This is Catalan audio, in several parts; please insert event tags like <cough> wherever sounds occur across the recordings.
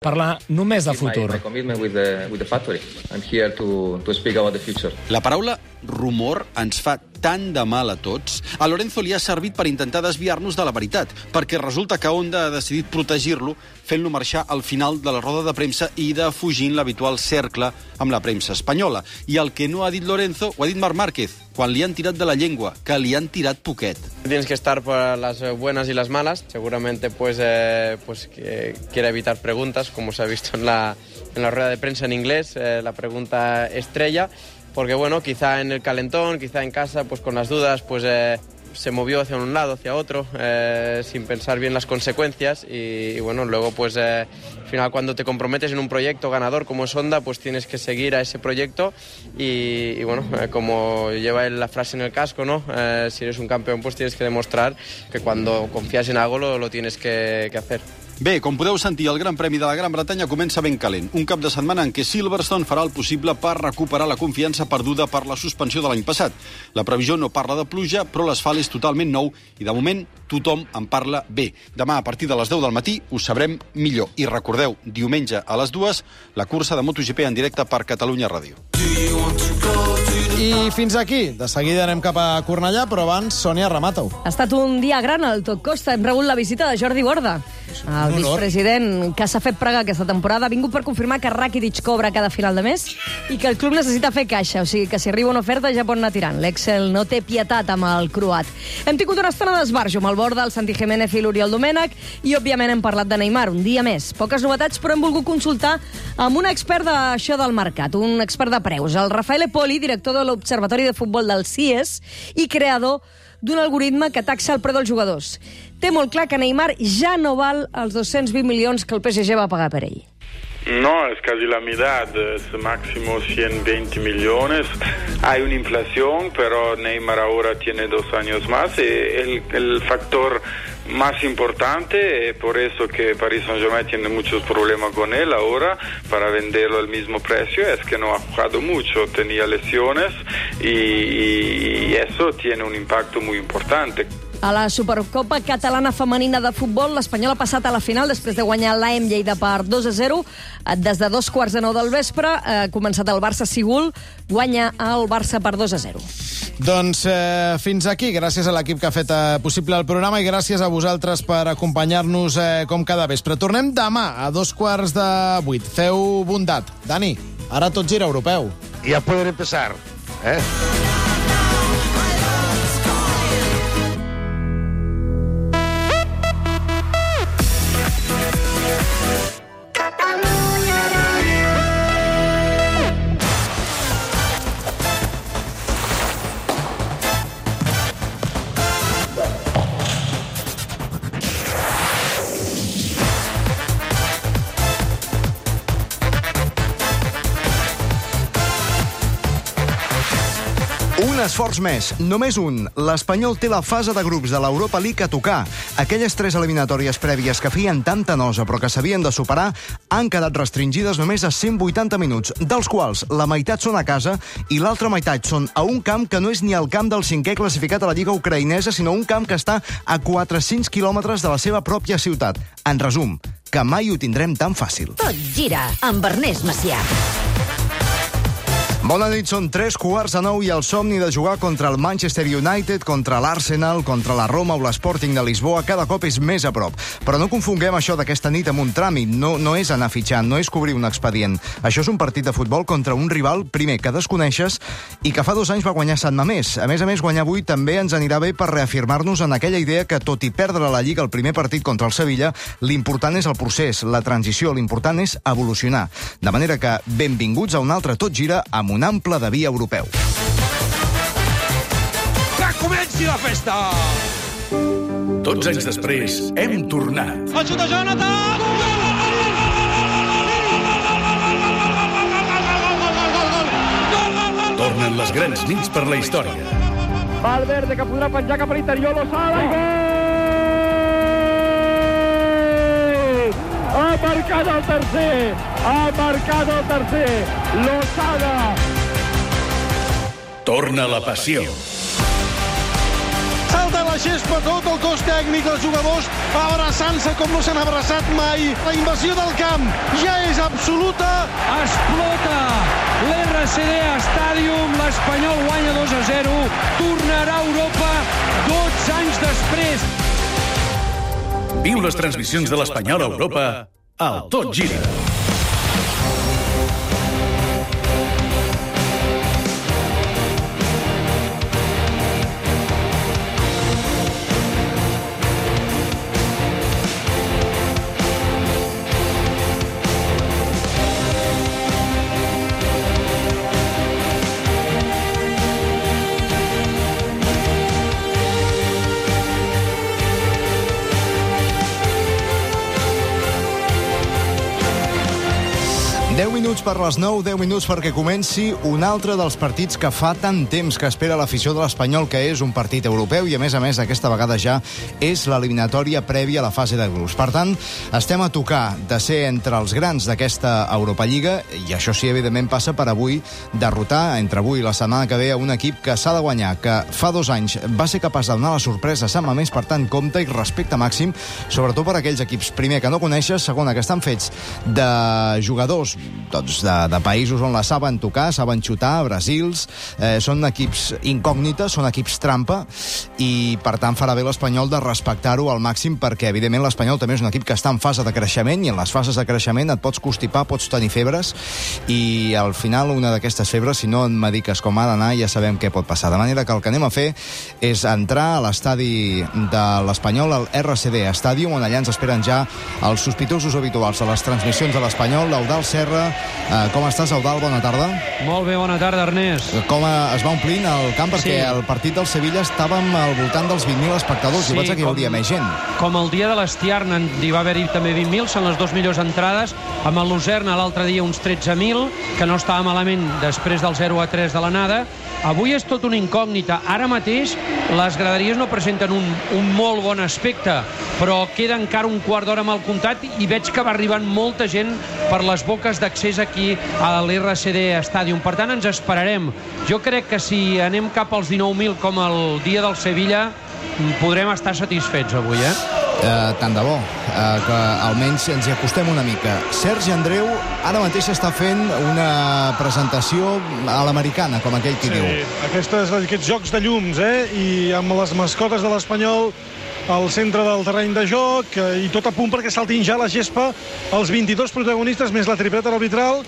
parlar només de keep my, futur. La paraula rumor ens fa tant de mal a tots. A Lorenzo li ha servit per intentar desviar-nos de la veritat, perquè resulta que Honda ha decidit protegir-lo fent-lo marxar al final de la roda de premsa i defugint l'habitual cercle amb la premsa espanyola. I el que no ha dit Lorenzo ho ha dit Marc Márquez, quan li han tirat de la llengua, que li han tirat poquet. Tienes que estar para las eh, buenas y las malas. Seguramente pues, eh, pues que quiere evitar preguntas, como se ha visto en la, en la rueda de prensa en inglés, eh, la pregunta estrella, porque bueno, quizá en el calentón, quizá en casa, pues con las dudas, pues eh, se movió hacia un lado, hacia otro, eh, sin pensar bien las consecuencias y, bueno, luego pues eh, al final cuando te comprometes en un proyecto ganador como es Honda, pues tienes que seguir a ese proyecto y, bueno, como lleva la frase en el casco, ¿no? Si eres un campeón pues tienes que demostrar que cuando confías en algo lo, lo tienes que hacer. Bé, com podeu sentir, el Gran Premi de la Gran Bretanya comença ben calent. Un cap de setmana en què Silverstone farà el possible per recuperar la confiança perduda per la suspensió de l'any passat. La previsió no parla de pluja, però l'asfalt és totalment nou i, de moment, tothom en parla bé. Demà, a partir de les 10 del matí, ho sabrem millor. I recordeu, diumenge a les 2, la cursa de MotoGP en directe per Catalunya Ràdio. I fins aquí. De seguida anem cap a Cornellà, però abans, Sònia, remata-ho. Ha estat un dia gran al Tot Costa. Hem rebut la visita de Jordi Borda, el vicepresident que s'ha fet pregar aquesta temporada. Ha vingut per confirmar que Rakitic cobra cada final de mes i que el club necessita fer caixa. O sigui que si arriba una oferta ja pot anar tirant. L'Excel no té pietat amb el croat. Hem tingut una estona d'esbarjo amb el Borda, el Santi Jiménez i l'Oriol Domènech i, òbviament, hem parlat de Neymar un dia més. Poques novetats, però hem volgut consultar amb un expert d'això del mercat, un expert de preus, el Rafael Poli, director de l'Observatori de Futbol del CIES i creador d'un algoritme que taxa el preu dels jugadors. Té molt clar que Neymar ja no val els 220 milions que el PSG va pagar per ell. No, es casi la mitad, es máximo 120 millones. Hay una inflación, pero Neymar ahora tiene dos años más. Y el, el factor más importante, eh, por eso que Paris Saint-Germain tiene muchos problemas con él ahora, para venderlo al mismo precio, es que no ha jugado mucho, tenía lesiones y, y eso tiene un impacto muy importante. A la Supercopa Catalana Femenina de Futbol, l'Espanyol ha passat a la final després de guanyar l'AM Lleida per 2 a 0. Des de dos quarts de nou del vespre ha començat el Barça-Sigul, guanya el Barça per 2 a 0. Doncs eh, fins aquí, gràcies a l'equip que ha fet eh, possible el programa i gràcies a vosaltres per acompanyar-nos eh, com cada vespre. Tornem demà a dos quarts de vuit. Feu bondat. Dani, ara tot gira europeu. Ya pueden empezar. ¿eh? Un esforç més, només un. L'Espanyol té la fase de grups de l'Europa League a tocar. Aquelles tres eliminatòries prèvies que feien tanta nosa però que s'havien de superar han quedat restringides només a 180 minuts, dels quals la meitat són a casa i l'altra meitat són a un camp que no és ni el camp del cinquè classificat a la Lliga Ucraïnesa, sinó un camp que està a 400 quilòmetres de la seva pròpia ciutat. En resum, que mai ho tindrem tan fàcil. Tot gira amb Ernest Macià. Bona nit, són tres quarts de nou i el somni de jugar contra el Manchester United, contra l'Arsenal, contra la Roma o l'Sporting de Lisboa cada cop és més a prop. Però no confonguem això d'aquesta nit amb un tràmit. No, no és anar fitxant, no és cobrir un expedient. Això és un partit de futbol contra un rival, primer, que desconeixes i que fa dos anys va guanyar Sant Mamés. A més a més, guanyar avui també ens anirà bé per reafirmar-nos en aquella idea que, tot i perdre la Lliga el primer partit contra el Sevilla, l'important és el procés, la transició, l'important és evolucionar. De manera que, benvinguts a un altre Tot Gira amb un ample de via europeu. Que comenci la festa! Tots anys després, hem tornat. De Jonathan! Tornen les grans nits per la història. Valverde, que podrà penjar cap a l'interior, l'Osada, i gol! Marcat el tercer! Ha marcat el tercer! L'Osada! Torna la passió. Salta la gespa, tot el cos tècnic, els jugadors abraçant-se com no s'han abraçat mai. La invasió del camp ja és absoluta. Explota l'RCD Stadium, l'Espanyol guanya 2 a 0, tornarà a Europa 12 anys després. Viu les transmissions de l'Espanyol a Europa al minuts per les 9, 10 minuts perquè comenci un altre dels partits que fa tant temps que espera l'afició de l'Espanyol, que és un partit europeu i, a més a més, aquesta vegada ja és l'eliminatòria prèvia a la fase de grups. Per tant, estem a tocar de ser entre els grans d'aquesta Europa Lliga i això sí, evidentment, passa per avui derrotar entre avui i la setmana que ve a un equip que s'ha de guanyar, que fa dos anys va ser capaç de donar la sorpresa a Sant Mamés, per tant, compte i respecte màxim, sobretot per aquells equips, primer, que no coneixes, segona, que estan fets de jugadors doncs, de, de països on la saben tocar, saben xutar, Brasils, eh, són equips incògnites, són equips trampa, i per tant farà bé l'Espanyol de respectar-ho al màxim, perquè evidentment l'Espanyol també és un equip que està en fase de creixement, i en les fases de creixement et pots constipar, pots tenir febres, i al final una d'aquestes febres, si no et mediques com ha d'anar, ja sabem què pot passar. De manera que el que anem a fer és entrar a l'estadi de l'Espanyol, al RCD Stadium, on allà ens esperen ja els sospitosos habituals de les transmissions de l'Espanyol, l'Eudal Serra, Uh, com estàs, Eudal? Bona tarda. Molt bé, bona tarda, Ernest. Com uh, es va omplint el camp? Perquè sí. el partit del Sevilla estàvem al voltant dels 20.000 espectadors. Sí, I vaig que hi hauria més gent. Com el dia de l'Estiarna hi va haver-hi també 20.000, són les dues millors entrades. Amb el Lucerna l'altre dia uns 13.000, que no estava malament després del 0 a 3 de l'anada. Avui és tot una incògnita. Ara mateix les graderies no presenten un, un molt bon aspecte, però queda encara un quart d'hora el comptat i veig que va arribant molta gent per les boques d'accés aquí a l'RCD Stadium. Per tant, ens esperarem. Jo crec que si anem cap als 19.000 com el dia del Sevilla, podrem estar satisfets avui, eh? Eh, tant de bo, eh, que almenys ens hi acostem una mica. Sergi Andreu ara mateix està fent una presentació a l'americana, com aquell qui sí, diu. Aquestes, aquests jocs de llums, eh? I amb les mascotes de l'Espanyol al centre del terreny de joc eh, i tot a punt perquè saltin ja la gespa els 22 protagonistes més la tripleta arbitral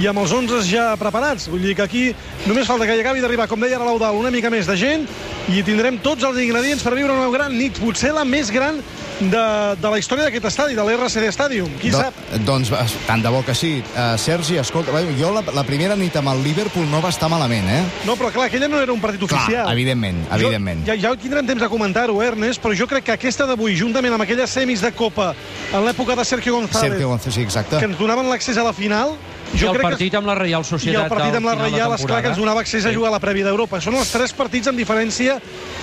i amb els 11 ja preparats. Vull dir que aquí només falta que hi acabi d'arribar, com deia ara l'Eudal, una mica més de gent i tindrem tots els ingredients per viure una gran nit, potser la més gran de, de la història d'aquest estadi, de l'RCD Stadium. Qui Do, sap? Doncs tant de bo que sí. Uh, Sergi, escolta, jo la, la primera nit amb el Liverpool no va estar malament, eh? No, però clar, aquella no era un partit clar, oficial. evidentment, evidentment. Jo, ja, ja tindrem temps de comentar-ho, eh, Ernest, però jo crec que aquesta d'avui, juntament amb aquelles semis de Copa en l'època de Sergio González, Sergio González sí, exacte. que ens donaven l'accés a la final, jo I el partit que... amb la Reial Societat. I el partit amb la Reial, esclar, que ens donava accés a jugar a la prèvia d'Europa. Són els tres partits amb diferència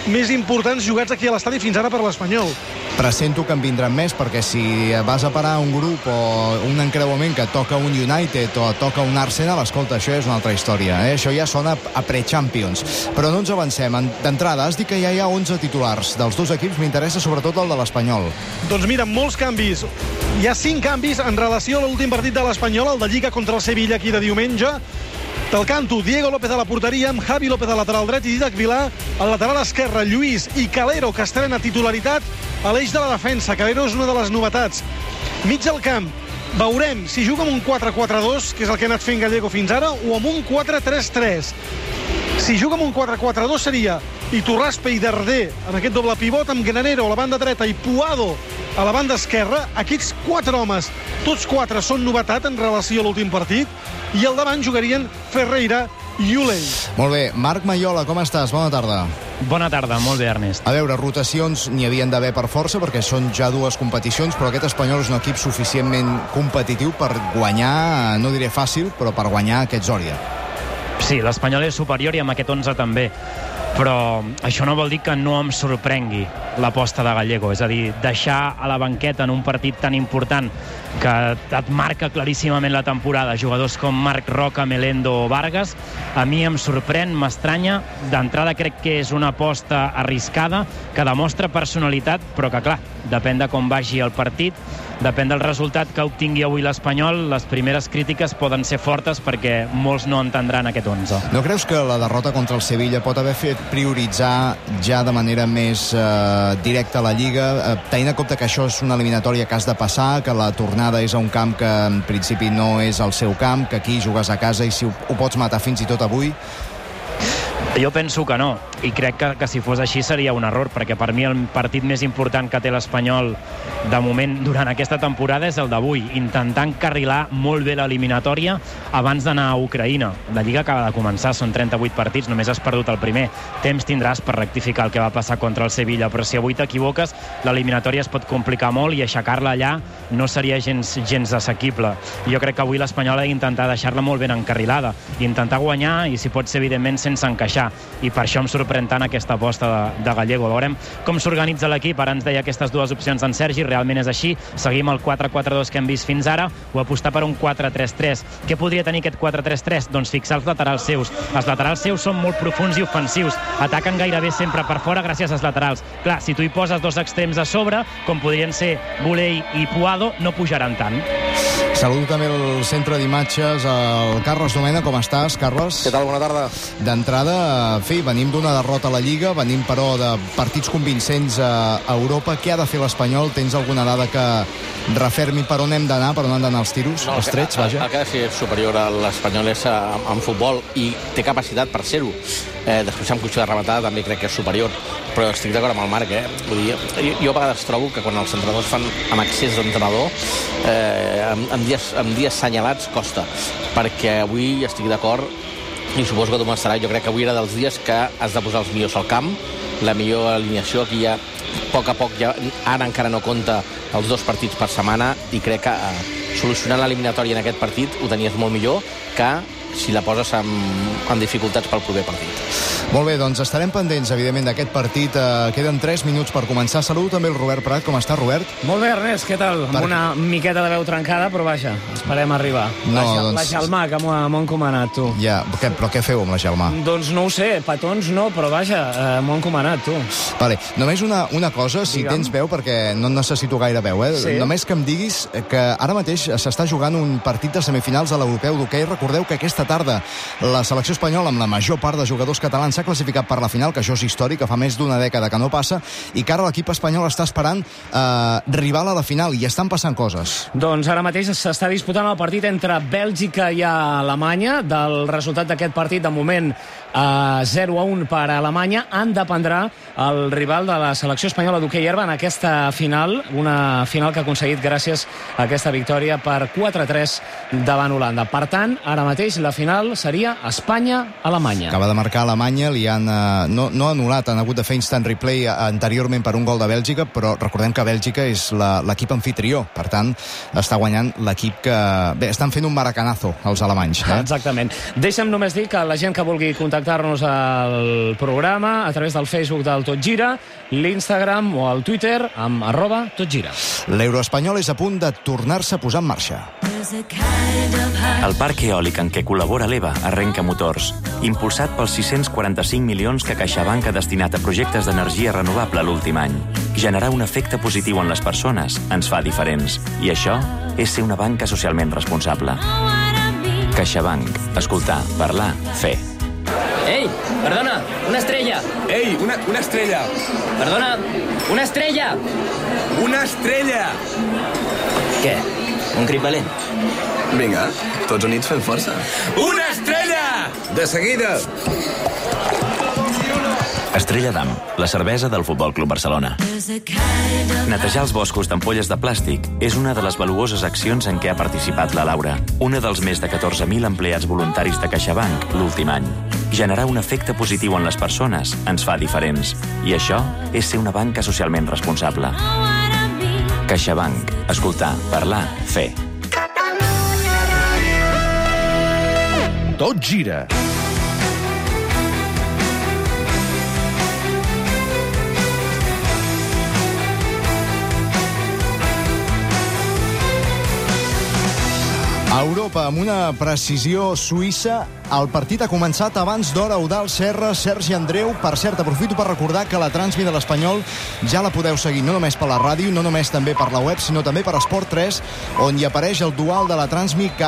més importants jugats aquí a l'estadi fins ara per l'Espanyol. Pressento que en vindran més, perquè si vas a parar un grup o un encreuament que toca un United o toca un Arsenal, escolta, això és una altra història. Eh? Això ja sona a pre-Champions. Però no ens avancem. D'entrada, has dit que ja hi ha 11 titulars dels dos equips. M'interessa sobretot el de l'Espanyol. Doncs mira, molts canvis. Hi ha 5 canvis en relació a l'últim partit de l'Espanyol, el de Lliga contra el Sevilla aquí de diumenge. Del canto, Diego López a la porteria, amb Javi López a lateral dret i Didac Vilà. Al lateral esquerre, Lluís i Calero, que estrena titularitat a l'eix de la defensa. Calero és una de les novetats. Mig del camp, veurem si juga amb un 4-4-2, que és el que ha anat fent Gallego fins ara, o amb un 4-3-3. Si juga amb un 4-4-2 seria Iturraspe i Darder en aquest doble pivot, amb Granero a la banda dreta i Puado a la banda esquerra. Aquests quatre homes, tots quatre són novetat en relació a l'últim partit, i al davant jugarien Ferreira i Ulei. Molt bé. Marc Maiola, com estàs? Bona tarda. Bona tarda, molt bé, Ernest. A veure, rotacions n'hi havien d'haver per força, perquè són ja dues competicions, però aquest Espanyol és un equip suficientment competitiu per guanyar, no diré fàcil, però per guanyar aquest Zòria. Sí, l'Espanyol és superior i amb aquest 11 també. Però això no vol dir que no em sorprengui l'aposta de Gallego, és a dir, deixar a la banqueta en un partit tan important que et marca claríssimament la temporada, jugadors com Marc Roca, Melendo o Vargas, a mi em sorprèn, m'estranya, d'entrada crec que és una aposta arriscada, que demostra personalitat, però que clar, depèn de com vagi el partit, depèn del resultat que obtingui avui l'Espanyol, les primeres crítiques poden ser fortes perquè molts no entendran aquest 11. No creus que la derrota contra el Sevilla pot haver fet prioritzar ja de manera més eh, directa la Lliga, eh, tenint en compte que això és una eliminatòria que has de passar, que la tornada és a un camp que en principi no és el seu camp, que aquí jugues a casa i si ho, ho pots matar fins i tot avui, jo penso que no, i crec que, que si fos així seria un error, perquè per mi el partit més important que té l'Espanyol de moment durant aquesta temporada és el d'avui, intentant carrilar molt bé l'eliminatòria abans d'anar a Ucraïna. La Lliga acaba de començar, són 38 partits, només has perdut el primer. Temps tindràs per rectificar el que va passar contra el Sevilla, però si avui t'equivoques, l'eliminatòria es pot complicar molt i aixecar-la allà no seria gens, gens assequible. Jo crec que avui l'Espanyol ha d'intentar deixar-la molt ben encarrilada, intentar guanyar i, si pot ser, evidentment, sense encaixar i per això em sorprèn tant aquesta aposta de, de Gallego. Veurem com s'organitza l'equip. Ara ens deia aquestes dues opcions en Sergi, realment és així. Seguim el 4-4-2 que hem vist fins ara o apostar per un 4-3-3. Què podria tenir aquest 4-3-3? Doncs fixar els laterals seus. Els laterals seus són molt profuns i ofensius. Ataquen gairebé sempre per fora gràcies als laterals. Clar, si tu hi poses dos extrems a sobre, com podrien ser Bolei i Puado, no pujaran tant. Saludo també el centre d'imatges, el Carles Domena. Com estàs, Carles? Què tal? Bona tarda. D'entrada, en fi, venim d'una derrota a la Lliga, venim, però, de partits convincents a Europa. Què ha de fer l'Espanyol? Tens alguna dada que refermi per on hem d'anar, per on han d'anar els tiros, no, els trets, vaja? El, que ha de ser superior a l'Espanyol és en futbol i té capacitat per ser-ho. Eh, després, en qüestió de rematada, també crec que és superior, però estic d'acord amb el Marc, eh? Vull dir, jo, jo a vegades trobo que quan els entrenadors fan amb accés d'entrenador, eh, en, en, dies, en dies senyalats costa, perquè avui estic d'acord i suposo que tu m'estaràs, jo crec que avui era dels dies que has de posar els millors al camp, la millor alineació, aquí ja a poc a poc, ja, ara encara no compta els dos partits per setmana i crec que eh, solucionant l'eliminatòria en aquest partit ho tenies molt millor que si la poses en, en dificultats pel proper partit. Molt bé, doncs estarem pendents, evidentment, d'aquest partit. Eh, queden 3 minuts per començar. Salut també el Robert Prat. Com està, Robert? Molt bé, Ernest, què tal? Per... Amb una miqueta de veu trencada, però vaja, esperem arribar. No, la, doncs... la Gelmà, que m'ho han comanat, tu. Ja, què, però què feu amb la Gelmà? Doncs no ho sé, petons no, però vaja, eh, m'ho han comanat, tu. Vale, només una, una cosa, si Digue'm. tens veu, perquè no necessito gaire veu, eh? Sí. Només que em diguis que ara mateix s'està jugant un partit de semifinals de l'Europeu d'hoquei. Recordeu que aquesta tarda la selecció espanyola, amb la major part de jugadors catalans, s'ha classificat per la final, que això és històric, que fa més d'una dècada que no passa, i que ara l'equip espanyol està esperant eh, rival a la final, i estan passant coses. Doncs ara mateix s'està disputant el partit entre Bèlgica i Alemanya. Del resultat d'aquest partit, de moment, eh, 0 a 1 per Alemanya. En dependrà el rival de la selecció espanyola d'hoquei herba en aquesta final, una final que ha aconseguit gràcies a aquesta victòria per 4-3 davant Holanda. Per tant, ara mateix la final seria Espanya-Alemanya. Acaba de marcar Alemanya, li han, eh, no, no anul·lat, han hagut de fer instant replay eh, anteriorment per un gol de Bèlgica, però recordem que Bèlgica és la- l'equip anfitrió, per tant, està guanyant l'equip que... Bé, estan fent un maracanazo, els alemanys. Eh? <laughs> Exactament. Deixa'm només dir que la gent que vulgui contactar-nos al programa a través del Facebook del Tot Gira, l'Instagram o el Twitter amb arroba Tot Gira. L'euro-espanyol és a punt de tornar-se a posar en marxa. El parc eòlic en què col·labora l'EVA arrenca motors, impulsat pels 645 milions que CaixaBank ha destinat a projectes d'energia renovable l'últim any. Generar un efecte positiu en les persones ens fa diferents, i això és ser una banca socialment responsable. CaixaBank. Escoltar, parlar, fer. ¡Ey! Perdona, una estrella. ¡Ey! Una, una estrella. Perdona, una estrella. Una estrella! Què? Un crit valent? Vinga, tots units fem força. Una estrella! De seguida! Estrella d'Am, la cervesa del Futbol Club Barcelona. Netejar els boscos d'ampolles de plàstic és una de les valuoses accions en què ha participat la Laura, una dels més de 14.000 empleats voluntaris de CaixaBank l'últim any. Generar un efecte positiu en les persones ens fa diferents, i això és ser una banca socialment responsable. CaixaBank. Escoltar, parlar, fer. Tot gira. Europa, amb una precisió suïssa, el partit ha començat abans d'hora Udal Serra, Sergi Andreu. Per cert, aprofito per recordar que la transmi de l'Espanyol ja la podeu seguir no només per la ràdio, no només també per la web, sinó també per Esport 3, on hi apareix el dual de la transmi que